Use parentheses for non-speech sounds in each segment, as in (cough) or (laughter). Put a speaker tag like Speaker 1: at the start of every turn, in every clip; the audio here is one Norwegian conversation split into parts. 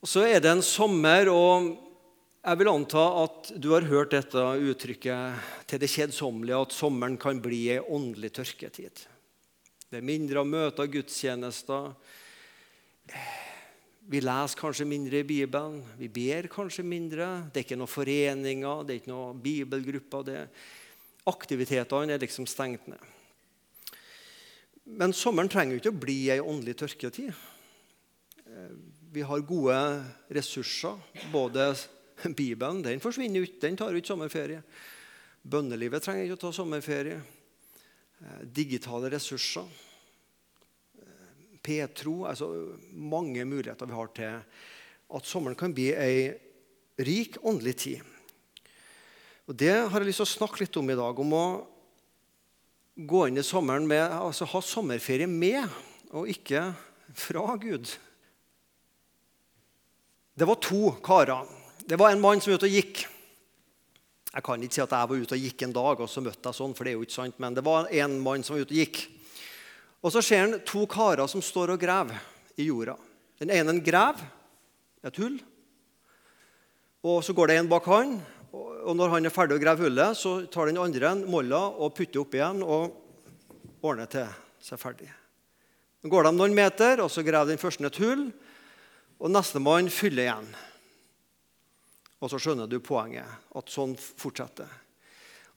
Speaker 1: Og Så er det en sommer, og jeg vil anta at du har hørt dette uttrykket til det kjedsommelige, at sommeren kan bli ei åndelig tørketid. Det er mindre av møter, gudstjenester. Vi leser kanskje mindre i Bibelen. Vi ber kanskje mindre. Det er ikke noen foreninger, det er ikke noen bibelgrupper. Aktivitetene er liksom stengt ned. Men sommeren trenger jo ikke å bli ei åndelig tørketid. Vi har gode ressurser. Både Bibelen den forsvinner ut, den tar ikke sommerferie. Bønnelivet trenger ikke å ta sommerferie. Eh, digitale ressurser. Eh, Petro altså Mange muligheter vi har til at sommeren kan bli ei rik åndelig tid. Og Det har jeg lyst til å snakke litt om i dag. Om å gå inn i sommeren med, altså ha sommerferie med, og ikke fra Gud. Det var to karer. Det var en mann som var ute og gikk. Jeg kan ikke si at jeg var ute og gikk en dag, og så møtte jeg sånn, for det er jo ikke sant, men det var en mann som var ute og gikk. Og så ser han to karer som står og graver i jorda. Den ene graver et hull, og så går det en bak han. Og når han er ferdig å grave hullet, så tar den andre en molla og putter opp igjen og ordner til seg ferdig. Så går de noen meter, og så graver den første et hull. Og nestemann fyller igjen. Og så skjønner du poenget. At sånn fortsetter.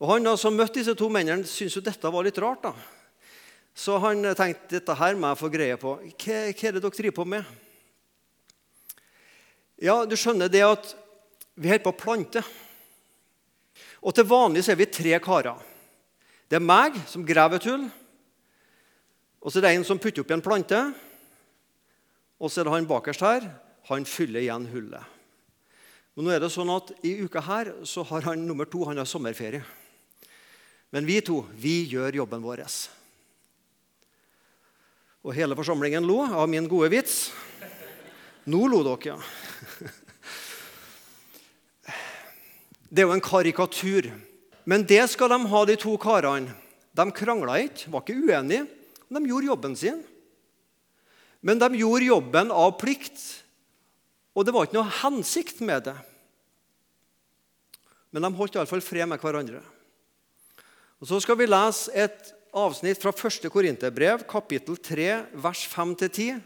Speaker 1: Og Han da, som møtte disse to mennene, syntes jo dette var litt rart. da. Så han tenkte dette her må jeg få greie på. Hva, er det dere driver på med? Ja, du skjønner det at vi holder på å plante. Og til vanlig så er vi tre karer. Det er meg som graver et hull. Og så er det en som putter opp i en plante. Og så er det han bakerst her. Han fyller igjen hullet. Men nå er det sånn at I uka her så har han nummer to han har sommerferie. Men vi to vi gjør jobben vår. Og hele forsamlingen lo av min gode vits. Nå lo dere, ja. Det er jo en karikatur. Men det skal de ha, de to karene. De krangla ikke, var ikke uenige. De gjorde jobben sin. Men de gjorde jobben av plikt, og det var ikke noe hensikt med det. Men de holdt iallfall fred med hverandre. Og Så skal vi lese et avsnitt fra 1. Korinterbrev, kapittel 3, vers 5-10,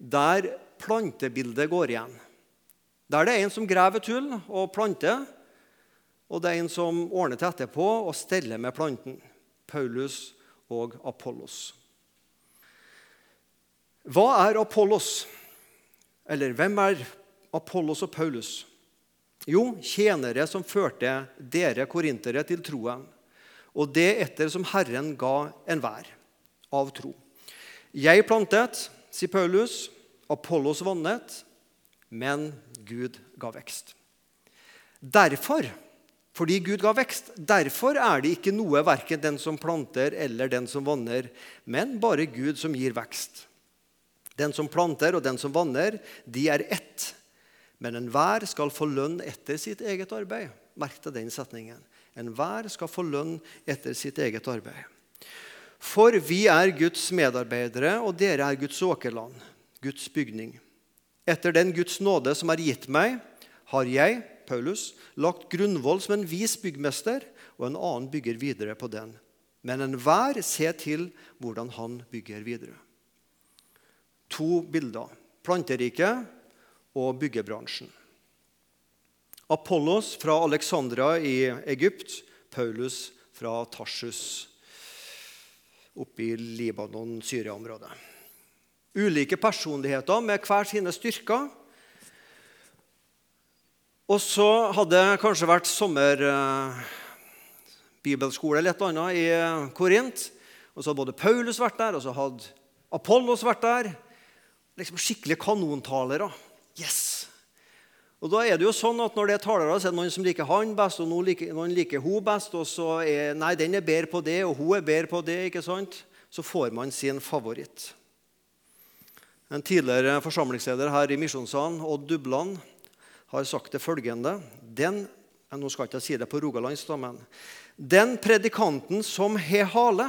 Speaker 1: der plantebildet går igjen. Der det er en som graver et hull og planter, og det er en som ordner til etterpå og steller med planten. Paulus og Apollos. Hva er Apollos? Eller hvem er Apollos og Paulus? Jo, tjenere som førte dere korintere til troen, og det etter som Herren ga enhver av tro. Jeg plantet, sier Paulus, Apollos vannet, men Gud ga vekst. Derfor, fordi Gud ga vekst, derfor er det ikke noe verken den som planter eller den som vanner, men bare Gud som gir vekst. Den som planter og den som vanner, de er ett. Men enhver skal få lønn etter sitt eget arbeid. Merk deg den setningen. Enhver skal få lønn etter sitt eget arbeid. For vi er Guds medarbeidere, og dere er Guds åkerland, Guds bygning. Etter den Guds nåde som er gitt meg, har jeg, Paulus, lagt grunnvoll som en vis byggmester, og en annen bygger videre på den. Men enhver ser til hvordan han bygger videre to bilder. Planteriket og byggebransjen. Apollos fra Alexandra i Egypt, Paulus fra Tarsus oppe i Libanon-Syria-området. Ulike personligheter med hver sine styrker. Og så hadde det kanskje vært sommerbibelskole eller et annet i Korint. Og så hadde både Paulus vært der, og så hadde Apollos vært der liksom skikkelige kanontalere. Yes! Og da er det jo sånn at Når det er talere, så er det noen som liker han best, og noen liker, noen liker hun best. og så er, Nei, den er bedre på det, og hun er bedre på det. ikke sant? Så får man sin favoritt. En tidligere forsamlingsleder her i Misjonssalen, Odd Dubland, har sagt det følgende den, Nå skal jeg ikke si det på rogalandsk, men Den predikanten som har hale,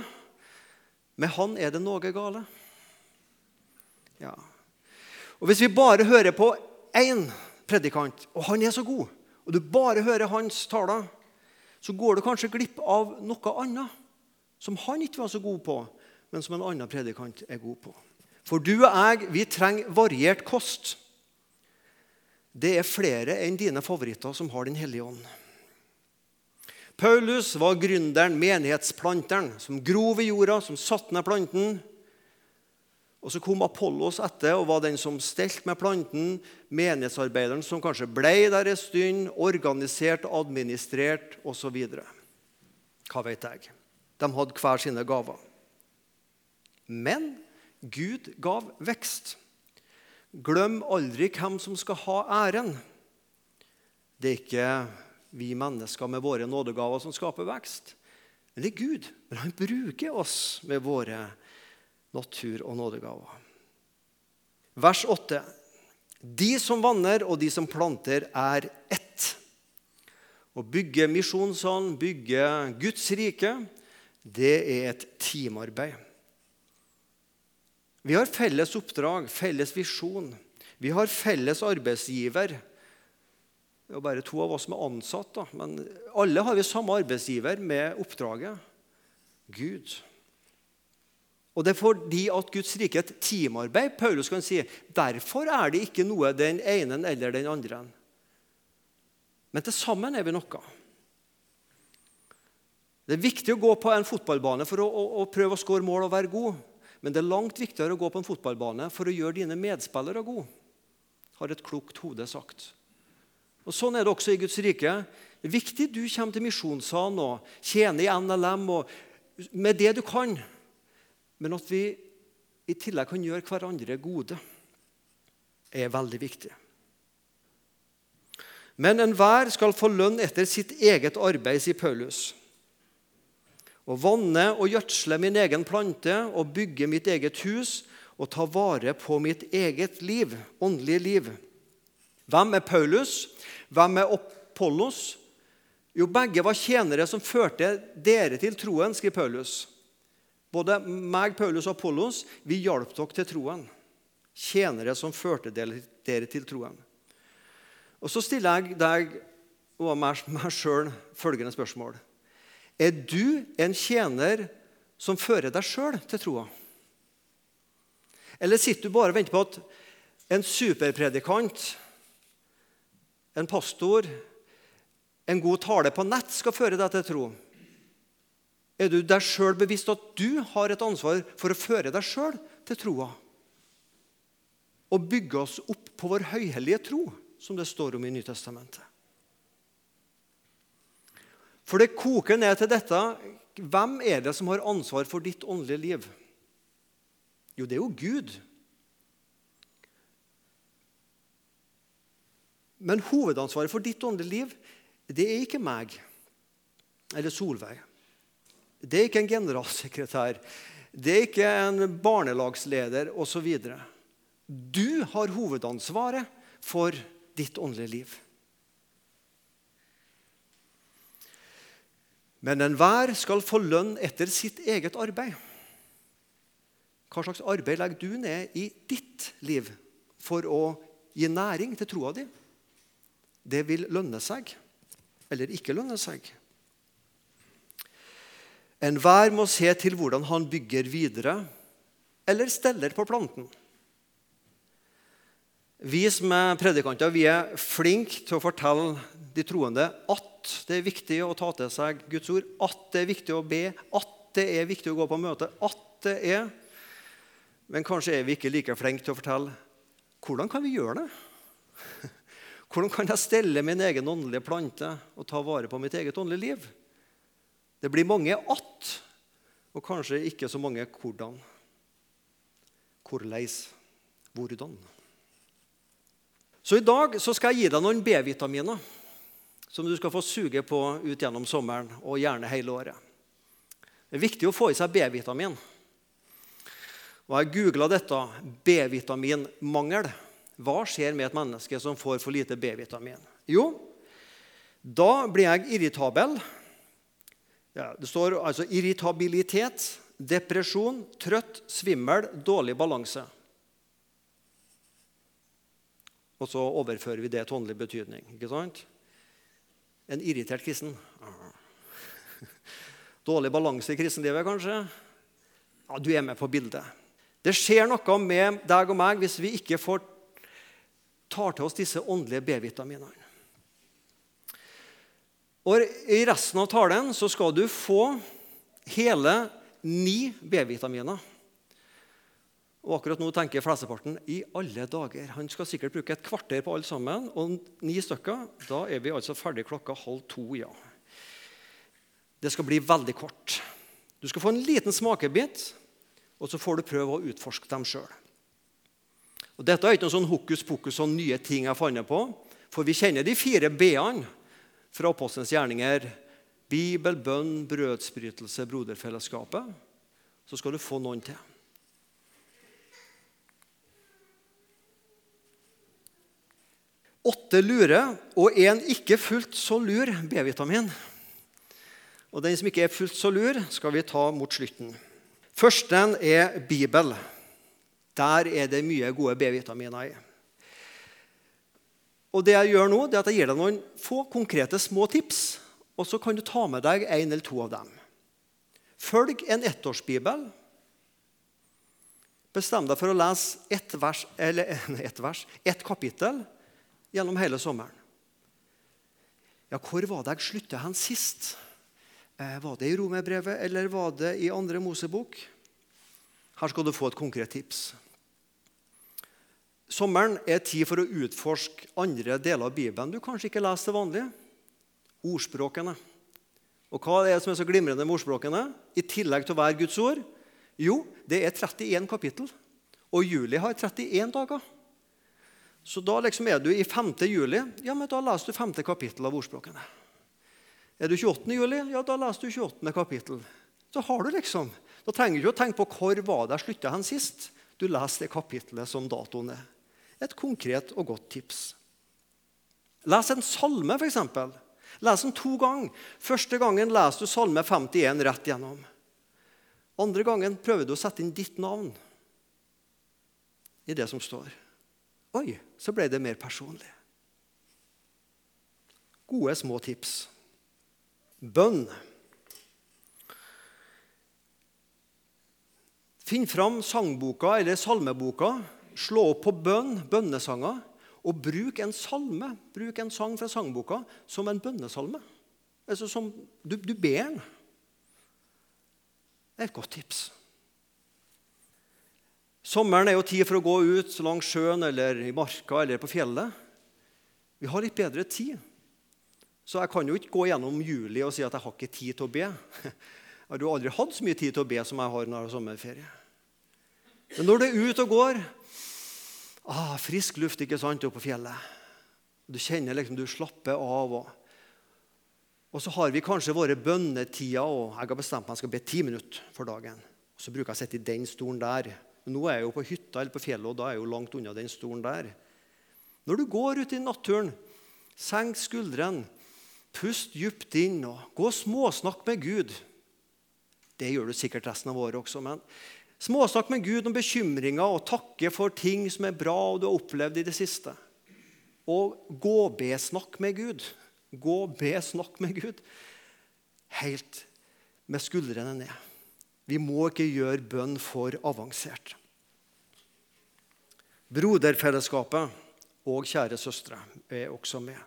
Speaker 1: med han er det noe gale. Ja, og Hvis vi bare hører på én predikant, og han er så god, og du bare hører hans taler, så går du kanskje glipp av noe annet som han ikke var så god på, men som en annen predikant er god på. For du og jeg, vi trenger variert kost. Det er flere enn dine favoritter som har Den hellige ånd. Paulus var gründeren, menighetsplanteren, som grov i jorda, som satte ned planten. Og Så kom Apollos etter og var den som stelte med planten. Menighetsarbeideren som kanskje ble der en stund, organisert, administrert osv. Hva vet jeg. De hadde hver sine gaver. Men Gud gav vekst. Glem aldri hvem som skal ha æren. Det er ikke vi mennesker med våre nådegaver som skaper vekst. Men det er Gud. Men han bruker oss med våre gaver natur- og nådegaver. Vers 8. De som vanner og de som planter, er ett. Å bygge misjonssalen, bygge Guds rike, det er et teamarbeid. Vi har felles oppdrag, felles visjon. Vi har felles arbeidsgiver. Det er bare to av oss som er ansatt, da. men alle har vi samme arbeidsgiver med oppdraget Gud. Og Det er fordi at Guds rike er et teamarbeid. Paulus kan si, Derfor er det ikke noe den ene eller den andre. Men til sammen er vi noe. Det er viktig å gå på en fotballbane for å, å, å prøve å skåre mål og være god. Men det er langt viktigere å gå på en fotballbane for å gjøre dine medspillere gode, har et klokt hode sagt. Og Sånn er det også i Guds rike. Det er viktig du kommer til misjonssalen og tjener i NLM og med det du kan men at vi i tillegg kan gjøre hverandre gode, er veldig viktig. Men enhver skal få lønn etter sitt eget arbeid, sier Paulus. Å vanne og gjødsle min egen plante og bygge mitt eget hus og ta vare på mitt eget liv, åndelige liv. Hvem er Paulus? Hvem er Apollos? Jo, begge var tjenere som førte dere til troen, skriver Paulus. Både meg, Paulus og Apollos vi hjalp dere til troen. Tjenere som førte dere til troen. Og Så stiller jeg deg og meg sjøl følgende spørsmål. Er du en tjener som fører deg sjøl til troa? Eller sitter du bare og venter på at en superpredikant, en pastor, en god tale på nett skal føre deg til tro? Er du deg sjøl bevisst at du har et ansvar for å føre deg sjøl til troa? Og bygge oss opp på vår høyhellige tro, som det står om i Nytestamentet. For det koker ned til dette hvem er det som har ansvar for ditt åndelige liv? Jo, det er jo Gud. Men hovedansvaret for ditt åndelige liv, det er ikke meg eller Solveig. Det er ikke en generalsekretær, det er ikke en barnelagsleder osv. Du har hovedansvaret for ditt åndelige liv. Men enhver skal få lønn etter sitt eget arbeid. Hva slags arbeid legger du ned i ditt liv for å gi næring til troa di? Det vil lønne seg eller ikke lønne seg. Enhver må se til hvordan han bygger videre eller steller på planten. Vi som er predikanter vi er flinke til å fortelle de troende at det er viktig å ta til seg Guds ord, at det er viktig å be, at det er viktig å gå på møte. at det er. Men kanskje er vi ikke like flinke til å fortelle hvordan kan vi gjøre det? (laughs) Hvordan kan jeg stelle min egen åndelige plante og ta vare på mitt eget åndelige liv? Det blir mange att, og kanskje ikke så mange hvordan. Hvorleis, hvordan. Så i dag så skal jeg gi deg noen B-vitaminer som du skal få suge på ut gjennom sommeren og gjerne hele året. Det er viktig å få i seg B-vitamin. Og Jeg googla dette B-vitaminmangel. Hva skjer med et menneske som får for lite B-vitamin? Jo, da blir jeg irritabel, ja, det står altså irritabilitet, depresjon, trøtt, svimmel, dårlig balanse. Og så overfører vi det til åndelig betydning. ikke sant? En irritert kristen. (laughs) Dårlig balanse i kristenlivet, kanskje? Ja, Du er med på bildet. Det skjer noe med deg og meg hvis vi ikke får tar til oss disse åndelige B-vitaminene. Og I resten av talen så skal du få hele ni B-vitaminer. Og akkurat nå tenker flesteparten i alle dager. Han skal sikkert bruke et kvarter på alle sammen. Og ni stykker, da er vi altså ferdig klokka halv to. ja. Det skal bli veldig kort. Du skal få en liten smakebit, og så får du prøve å utforske dem sjøl. Dette er ikke noe sånn hokus pokus og nye ting jeg fant på. For vi kjenner de fire b-ene fra apostelens gjerninger. Bibel, bønn, brødsbrytelse, broderfellesskapet. Så skal du få noen til. Åtte lure og én ikke fullt så lur B-vitamin. Og Den som ikke er fullt så lur, skal vi ta mot slutten. Førsten er Bibel. Der er det mye gode B-vitaminer i. Og det jeg gjør nå, det er at jeg gir deg noen få konkrete små tips, og så kan du ta med deg en eller to av dem. Følg en ettårsbibel. Bestem deg for å lese ett vers, eller (laughs) ett vers, ett kapittel gjennom hele sommeren. Ja, hvor var det jeg slutta hen sist? Eh, var det i Romerbrevet, eller var det i Andre Mosebok? Her skal du få et konkret tips. Sommeren er tid for å utforske andre deler av Bibelen du kanskje ikke leser til vanlig. Ordspråkene. Og hva er det som er så glimrende med ordspråkene? I tillegg til å være Guds ord? Jo, det er 31 kapittel. Og juli har 31 dager. Så da liksom er du i 5. juli, ja, men da leser du 5. kapittel av ordspråkene. Er du 28. juli, ja, da leser du 28. kapittel. Så har du liksom. Da trenger du ikke å tenke på hvor var det jeg slutta hen sist. Du leser det kapittelet som datoen er. Et konkret og godt tips. Les en salme, f.eks. Les den to ganger. Første gangen leser du Salme 51 rett gjennom. Andre gangen prøver du å sette inn ditt navn i det som står. Oi, så ble det mer personlig. Gode, små tips. Bønn. Finn fram sangboka eller salmeboka slå opp på bønn, bønnesanger, og bruk en salme, bruk en sang fra sangboka som en bønnesalme. Altså som, du, du ber den. Det er et godt tips. Sommeren er jo tid for å gå ut langs sjøen eller i marka eller på fjellet. Vi har litt bedre tid. Så jeg kan jo ikke gå gjennom juli og si at jeg har ikke tid til å be. Jeg har jo aldri hatt så mye tid til å be som jeg har når jeg har sommerferie. Men når du er ute og går, Ah, frisk luft ikke sant, oppe på fjellet. Du kjenner liksom du slapper av. Og, og så har vi kanskje våre bønnetider. og Jeg har bestemt meg jeg skal be ti minutter for dagen. Og Så bruker jeg å sitte i den stolen der. Men nå er jeg jo på hytta eller på fjellet, og da er jeg jo langt unna den stolen der. Når du går ut i naturen, senk skuldrene, pust dypt inn og gå og småsnakk med Gud. Det gjør du sikkert resten av året også, men Småsnakk med Gud om bekymringer og takke for ting som er bra og du har opplevd i det siste. Og gå-be-snakk med Gud. Gå-be-snakk med Gud. Helt med skuldrene ned. Vi må ikke gjøre bønn for avansert. Broderfellesskapet og kjære søstre er også med.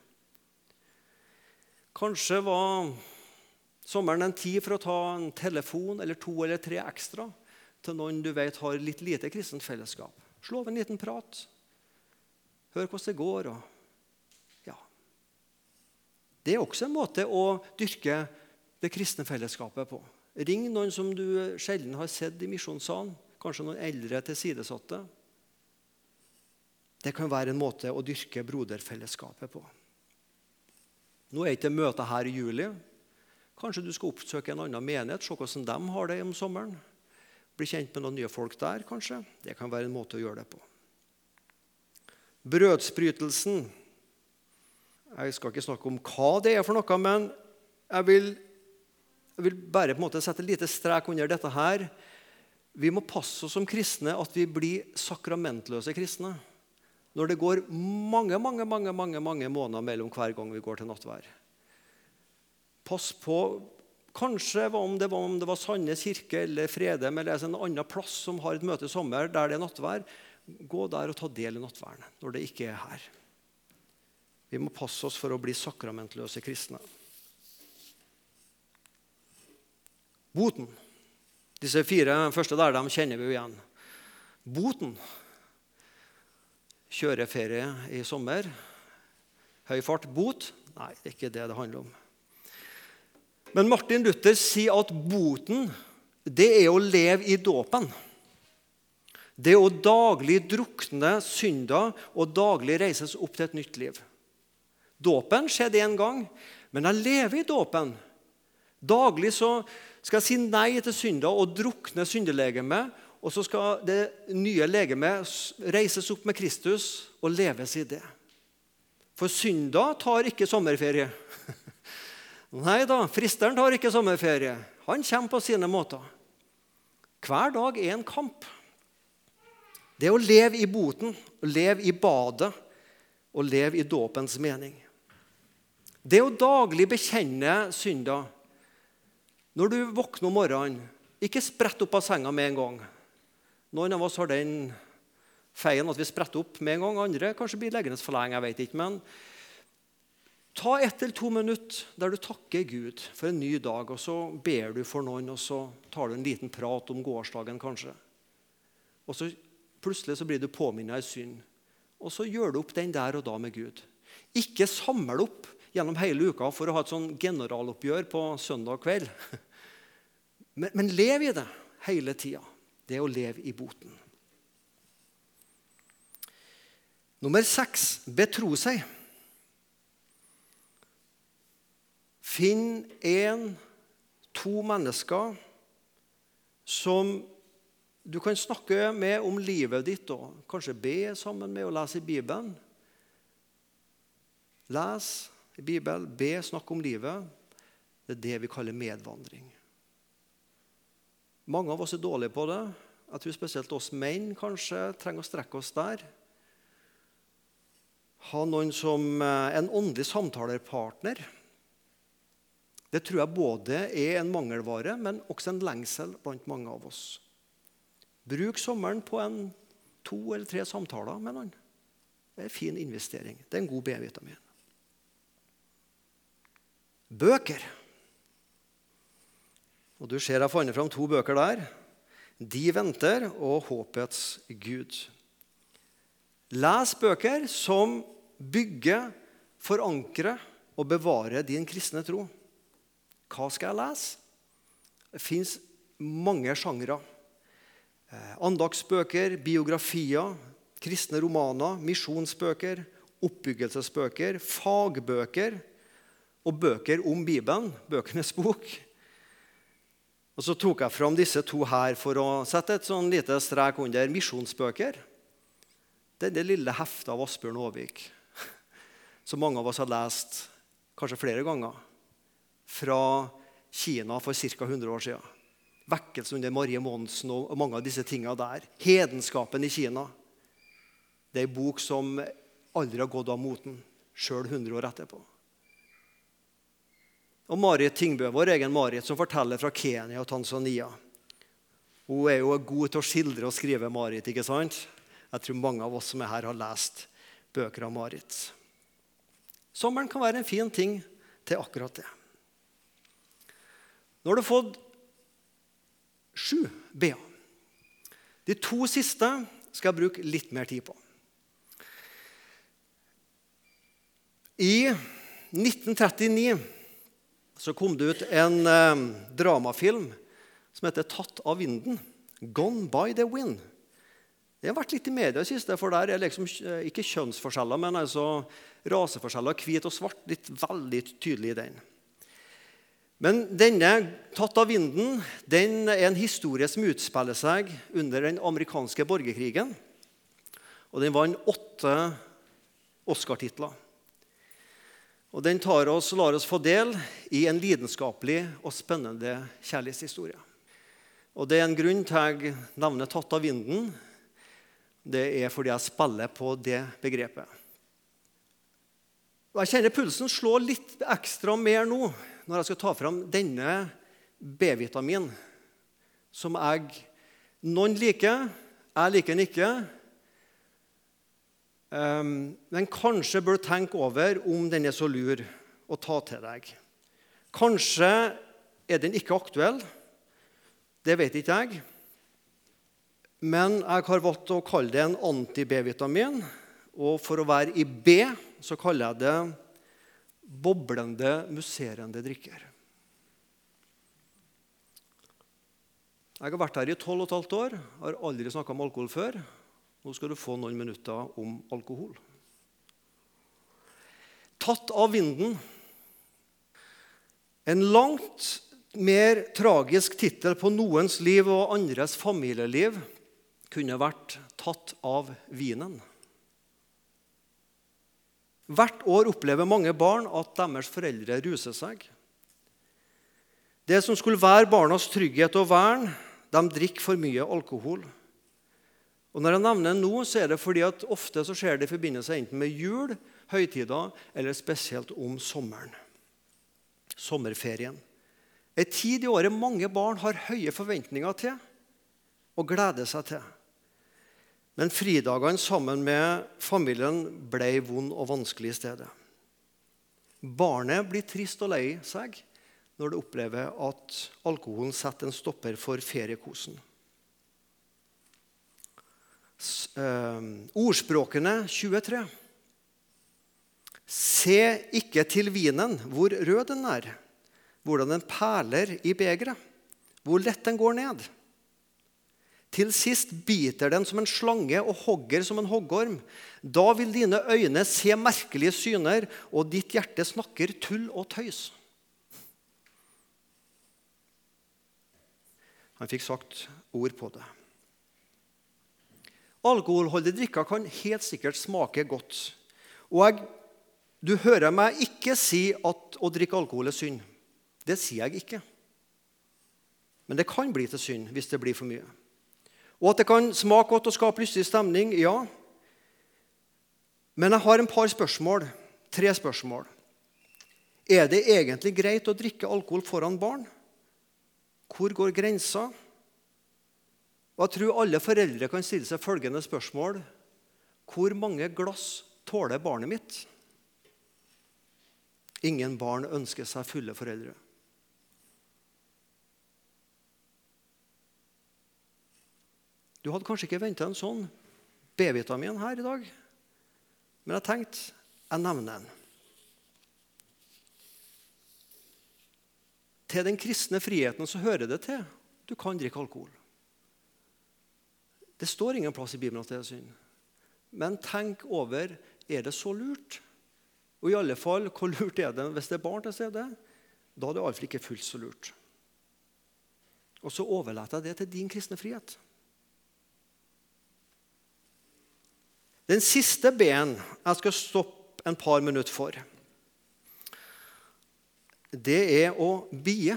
Speaker 1: Kanskje var sommeren en tid for å ta en telefon eller to eller tre ekstra til noen du vet har litt lite kristent fellesskap. Slå av en liten prat. Hør hvordan det går. Og, ja. Det er også en måte å dyrke det kristne fellesskapet på. Ring noen som du sjelden har sett i misjonssalen. Kanskje noen eldre tilsidesatte. Det kan være en måte å dyrke broderfellesskapet på. Nå er ikke møtet her i juli. Kanskje du skal oppsøke en annen menighet, se hvordan de har det om sommeren. Bli kjent med noen nye folk der, kanskje. Det kan være en måte å gjøre det på. Brødsbrytelsen Jeg skal ikke snakke om hva det er for noe, men jeg vil, jeg vil bare på en måte sette et lite strek under dette her. Vi må passe oss som kristne at vi blir sakramentløse kristne. når det går mange mange, mange, mange, mange måneder mellom hver gang vi går til nattvær. Pass på Kanskje om det var, om det var Sandnes kirke eller Fredem eller en annen plass som har et møte i sommer der det er nattvær. Gå der og ta del i nattværen når det ikke er her. Vi må passe oss for å bli sakramentløse kristne. Boten. Disse fire første der de kjenner vi jo igjen. Boten. Kjøreferie i sommer. Høy fart. Bot? Nei, det er ikke det det handler om. Men Martin Luther sier at boten det er å leve i dåpen. Det er å daglig drukne synder og daglig reises opp til et nytt liv. Dåpen skjedde én gang, men jeg lever i dåpen. Daglig så skal jeg si nei til synder og drukne synderlegemet. Og så skal det nye legemet reises opp med Kristus og leves i det. For synder tar ikke sommerferie. (laughs) Nei da, fristeren tar ikke sommerferie. Han kommer på sine måter. Hver dag er en kamp. Det å leve i boten, leve i badet og leve i dåpens mening. Det å daglig bekjenne synder. Når du våkner om morgenen, ikke sprett opp av senga med en gang. Noen av oss har den feien at vi spretter opp med en gang. Andre kanskje blir liggende for lenge. jeg vet ikke, men Ta ett eller to minutter der du takker Gud for en ny dag, og så ber du for noen, og så tar du en liten prat om gårsdagen, kanskje. Og så plutselig så blir du påminnet i synd. Og så gjør du opp den der og da med Gud. Ikke samle opp gjennom hele uka for å ha et sånn generaloppgjør på søndag kveld. (laughs) Men, men lev i det hele tida. Det er å leve i boten. Nummer seks betro seg. Finn én, to mennesker som du kan snakke med om livet ditt og kanskje be sammen med og lese i Bibelen. Les i Bibelen, be, snakk om livet. Det er det vi kaller medvandring. Mange av oss er dårlige på det. Jeg tror spesielt oss menn kanskje trenger å strekke oss der. Ha noen som eh, en åndelig samtalepartner det tror jeg både er en mangelvare, men også en lengsel blant mange av oss. Bruk sommeren på en to eller tre samtaler med noen. Det er en fin investering. Det er en god B-vitamin. Bøker. Og Du ser jeg fant fram to bøker der. 'De venter' og 'Håpets Gud'. Les bøker som bygger, forankrer og bevarer din kristne tro. Hva skal jeg lese? Det fins mange sjangre. Eh, andagsbøker, biografier, kristne romaner, misjonsbøker, oppbyggelsesbøker, fagbøker og bøker om Bibelen, bøkenes bok. Og Så tok jeg fram disse to her for å sette et sånn lite strek under misjonsbøker. Er det lille heftet av Asbjørn Aavik (laughs) som mange av oss har lest kanskje flere ganger fra Kina for ca. 100 år siden. Vekkelsen under Marie Monsen og mange av disse tingene der. Hedenskapen i Kina. Det er en bok som aldri har gått av moten, sjøl 100 år etterpå. Og Marit Tingbø, vår egen Marit, som forteller fra Kenya og Tanzania. Hun er jo god til å skildre og skrive Marit. ikke sant? Jeg tror mange av oss som er her, har lest bøker av Marit. Sommeren kan være en fin ting til akkurat det. Nå har du fått sju b-er. De to siste skal jeg bruke litt mer tid på. I 1939 så kom det ut en eh, dramafilm som heter 'Tatt av vinden'. 'Gone by the Wind'. Det har vært litt i media i siste, for der er liksom eh, ikke kjønnsforskjeller, men altså raseforskjeller. Hvit og svart. Litt veldig tydelig i den. Men denne 'Tatt av vinden' den er en historie som utspiller seg under den amerikanske borgerkrigen. Og Den vant åtte Oscar-titler. Og Den tar oss, lar oss få del i en lidenskapelig og spennende kjærlighetshistorie. Og Det er en grunn til jeg navnet 'Tatt av vinden'. Det er fordi jeg spiller på det begrepet. Jeg kjenner pulsen slå litt ekstra mer nå når jeg skal ta fram denne B-vitamin, som jeg Noen liker, jeg liker den ikke. Um, men kanskje bør tenke over om den er så lur å ta til deg. Kanskje er den ikke aktuell. Det vet ikke jeg. Men jeg har valgt å kalle det en anti-B-vitamin. Og for å være i B så kaller jeg det boblende, musserende drikker. Jeg har vært her i 12 15 år, har aldri snakka om alkohol før. Nå skal du få noen minutter om alkohol. Tatt av vinden. En langt mer tragisk tittel på noens liv og andres familieliv kunne vært 'Tatt av vinen'. Hvert år opplever mange barn at deres foreldre ruser seg. Det som skulle være barnas trygghet og vern, de drikker for mye alkohol. Og Når jeg nevner det nå, så er det fordi at ofte så skjer det i forbindelse enten med jul, høytider eller spesielt om sommeren. Sommerferien. En tid i året mange barn har høye forventninger til og gleder seg til. Men fridagene sammen med familien ble vond og vanskelig i stedet. Barnet blir trist og lei seg når det opplever at alkoholen setter en stopper for feriekosen. Eh, ordspråkene 23. Se ikke til vinen, hvor rød den er, hvordan den perler i begeret, hvor lett den går ned. Til sist biter den som en slange og hogger som en hoggorm. Da vil dine øyne se merkelige syner, og ditt hjerte snakker tull og tøys. Han fikk sagt ord på det. Alkoholholdige drikker kan helt sikkert smake godt. Og jeg, du hører meg ikke si at å drikke alkohol er synd. Det sier jeg ikke. Men det kan bli til synd hvis det blir for mye. Og at det kan smake godt og skape lystig stemning, ja. Men jeg har en par spørsmål. Tre spørsmål. Er det egentlig greit å drikke alkohol foran barn? Hvor går grensa? Og jeg tror alle foreldre kan stille seg følgende spørsmål. Hvor mange glass tåler barnet mitt? Ingen barn ønsker seg fulle foreldre. Du hadde kanskje ikke venta en sånn B-vitamin her i dag, men jeg tenkte jeg nevner den. Til den kristne friheten så hører det til du kan drikke alkohol. Det står ingen plass i Bibelen at det er synd. Men tenk over er det så lurt. Og i alle fall, hvor lurt er det hvis det er barn til stede? Da er det iallfall ikke fullt så lurt. Og så overlater jeg det til din kristne frihet. Den siste B-en jeg skal stoppe en par minutter for, det er å bie.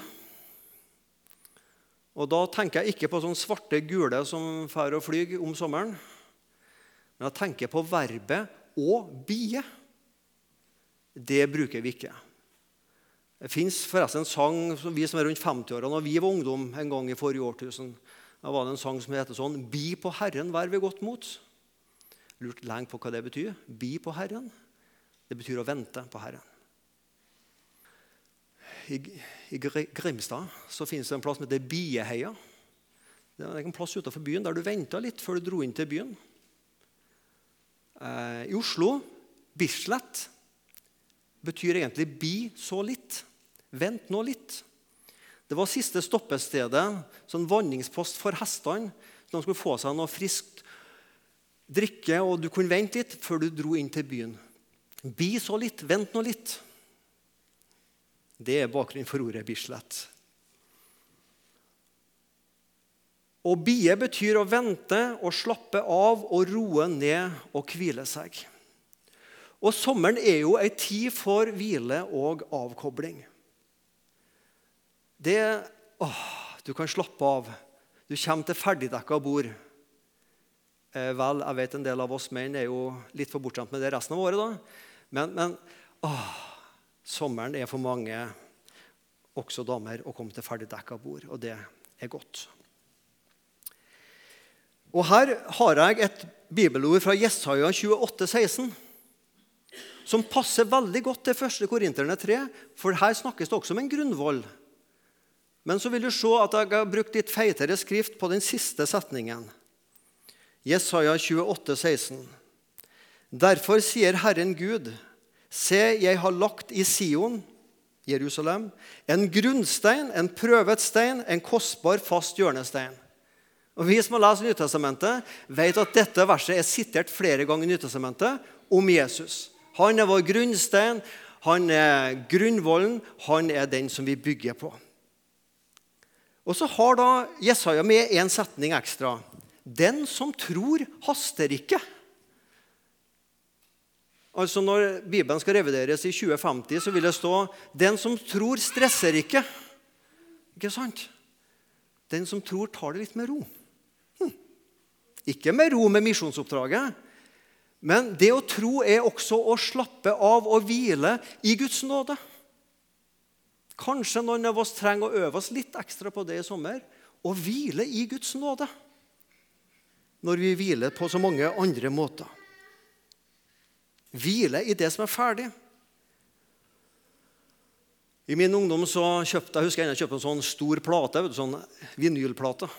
Speaker 1: Og Da tenker jeg ikke på sånne svarte gule som drar og flyr om sommeren. Men jeg tenker på verbet 'å bie'. Det bruker vi ikke. Det fins forresten en sang som vi som er rundt 50-årene, og vi var ungdom en gang i forrige årtusen. Da var det en sang som heter sånn 'Bi på Herren vær ved godt mot' lurt lenge på hva det betyr. Bi på Herren. Det betyr å vente på Herren. I, i Grimstad så finnes det en plass som heter Bieheia. Det er en plass utenfor byen der du venta litt før du dro inn til byen. Eh, I Oslo Bislett betyr egentlig 'bi så litt'. Vent nå litt. Det var siste stoppestedet, sånn vanningspost for hestene. Så de skulle få seg noe friskt drikke, og du kunne vente litt før du dro inn til byen. Bi så litt, vent nå litt. Det er bakgrunnen for ordet Bislett. Å bie betyr å vente og slappe av og roe ned og hvile seg. Og sommeren er jo ei tid for hvile og avkobling. Det åh, Du kan slappe av. Du kommer til ferdigdekka bord. Eh, vel, jeg vet en del av oss menn er jo litt for bortskjemt med det resten av året. da. Men, men åh, sommeren er for mange, også damer, å komme til ferdigdekka bord. Og det er godt. Og Her har jeg et bibelord fra Jesaja 28, 16, som passer veldig godt til 1. Korinterne 3, for her snakkes det også om en grunnvoll. Men så vil du se at jeg har brukt litt feitere skrift på den siste setningen. Jesaja 28, 16. Derfor sier Herren Gud, se, jeg har lagt i Sion, Jerusalem, en grunnstein, en prøvet stein, en kostbar, fast hjørnestein. Og Vi som har lest Nytestamentet, vet at dette verset er sitert flere ganger i Nytestamentet om Jesus. Han er vår grunnstein, han er grunnvollen, han er den som vi bygger på. Og Så har da Jesaja med en setning ekstra. Den som tror, haster ikke. Altså Når Bibelen skal revideres i 2050, så vil det stå 'Den som tror, stresser ikke'. Ikke sant? Den som tror, tar det litt med ro. Hm. Ikke med ro med misjonsoppdraget, men det å tro er også å slappe av og hvile i Guds nåde. Kanskje noen av oss trenger å øve oss litt ekstra på det i sommer. Å hvile i Guds nåde når vi hviler på så mange andre måter. Hvile i det som er ferdig. I min ungdom så kjøpte jeg husker jeg kjøpte en sånn stor plate, en sånn vinylplate.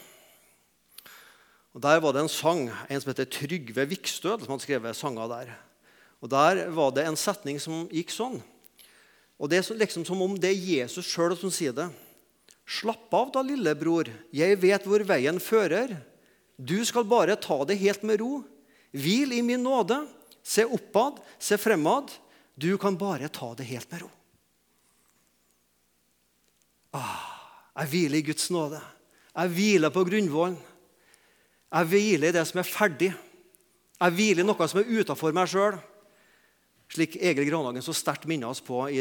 Speaker 1: Og Der var det en sang, en som heter Trygve Vikstøl, som hadde skrevet sanger der. Og Der var det en setning som gikk sånn. Og Det er liksom som om det er Jesus sjøl som sier det. Slapp av da, lillebror. Jeg vet hvor veien fører. Du skal bare ta det helt med ro. Hvil i min nåde. Se oppad, se fremad. Du kan bare ta det helt med ro. Ah, jeg hviler i Guds nåde. Jeg hviler på grunnvollen. Jeg hviler i det som er ferdig. Jeg hviler i noe som er utafor meg sjøl. Slik Egil Granhagen så sterkt minner oss på i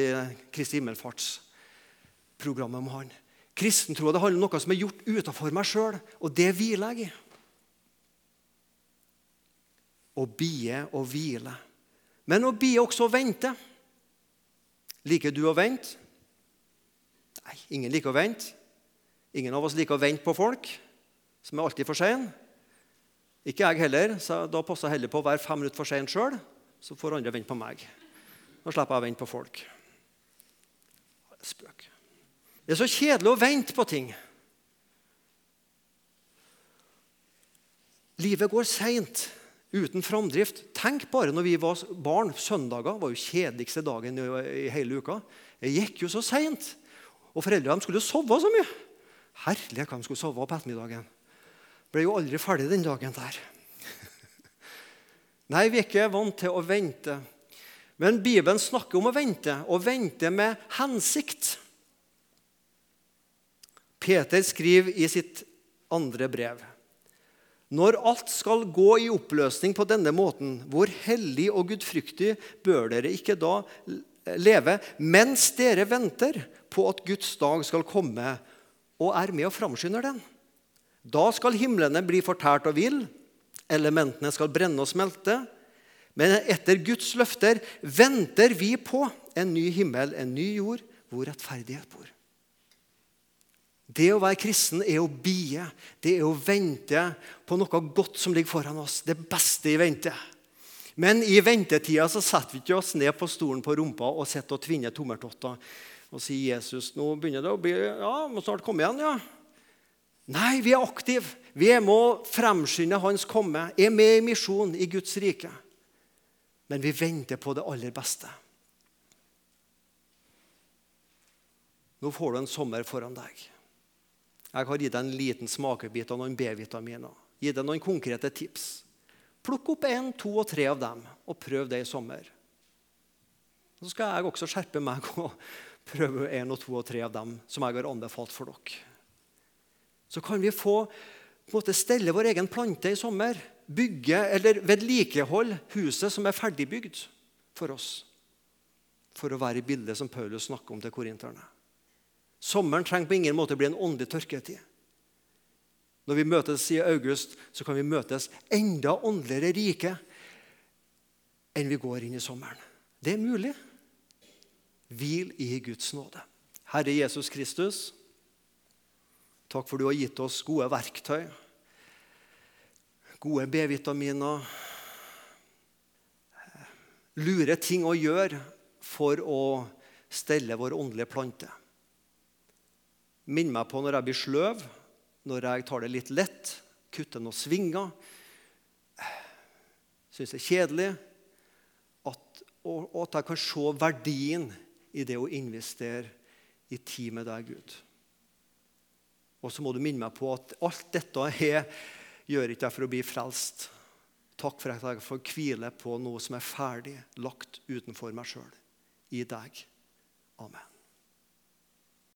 Speaker 1: Kristi himmelfartsprogrammet om han. Kristentroa handler om noe som er gjort utafor meg sjøl, og det hviler jeg i å bie og hvile. Men å bie også å vente. Liker du å vente? Nei, ingen liker å vente. Ingen av oss liker å vente på folk som er alltid for sein. Ikke jeg heller, så da passer jeg heller på å være fem minutter for sein sjøl. Så får andre vente på meg. Da slipper jeg å vente på folk. Spøk. Det er så kjedelig å vente på ting. Livet går seint uten framdrift. Tenk bare når vi var barn. Søndager var jo kjedeligste dagen i hele uka. Det gikk jo så seint. Og foreldrene skulle jo sove så mye. Herlig hva de skulle sove på ettermiddagen. Ble jo aldri ferdig den dagen der. (laughs) Nei, vi er ikke vant til å vente. Men Bibelen snakker om å vente, og vente med hensikt. Peter skriver i sitt andre brev når alt skal gå i oppløsning på denne måten, hvor hellig og gudfryktig bør dere ikke da leve mens dere venter på at Guds dag skal komme og er med og framskynder den? Da skal himlene bli fortært og vill, elementene skal brenne og smelte. Men etter Guds løfter venter vi på en ny himmel, en ny jord, hvor rettferdighet bor. Det å være kristen er å bie, det er å vente på noe godt som ligger foran oss. Det beste i vente. Men i ventetida så setter vi ikke oss ned på stolen på rumpa og sitter og tvinner tommeltotter og sier Jesus, nå begynner det å bli Ja, må snart komme igjen, ja. Nei, vi er aktive. Vi er med å fremskynde Hans komme. Er med i misjon i Guds rike. Men vi venter på det aller beste. Nå får du en sommer foran deg. Jeg har gitt deg en liten smakebit av noen B-vitaminer. Gitt deg noen konkrete tips. Plukk opp én, to og tre av dem, og prøv det i sommer. Så skal jeg også skjerpe meg og (laughs) prøve én og to og tre av dem som jeg har anbefalt for dere. Så kan vi få på en måte, stelle vår egen plante i sommer. Bygge eller vedlikeholde huset som er ferdigbygd for oss. For å være i bildet som Paulus snakker om til korinterne. Sommeren trenger på ingen måte bli en åndelig tørketid. Når vi møtes i august, så kan vi møtes enda åndeligere rike enn vi går inn i sommeren. Det er mulig. Hvil i Guds nåde. Herre Jesus Kristus, takk for du har gitt oss gode verktøy, gode B-vitaminer, lure ting å gjøre for å stelle vår åndelige plante. Minn meg på når jeg blir sløv, når jeg tar det litt lett, kutter noen svinger, syns det er kjedelig, at, og, og at jeg kan se verdien i det å investere i tid med deg, Gud. Og så må du minne meg på at alt dette er, gjør ikke jeg for å bli frelst. Takk for at jeg får hvile på noe som er ferdig lagt utenfor meg sjøl. I deg. Amen.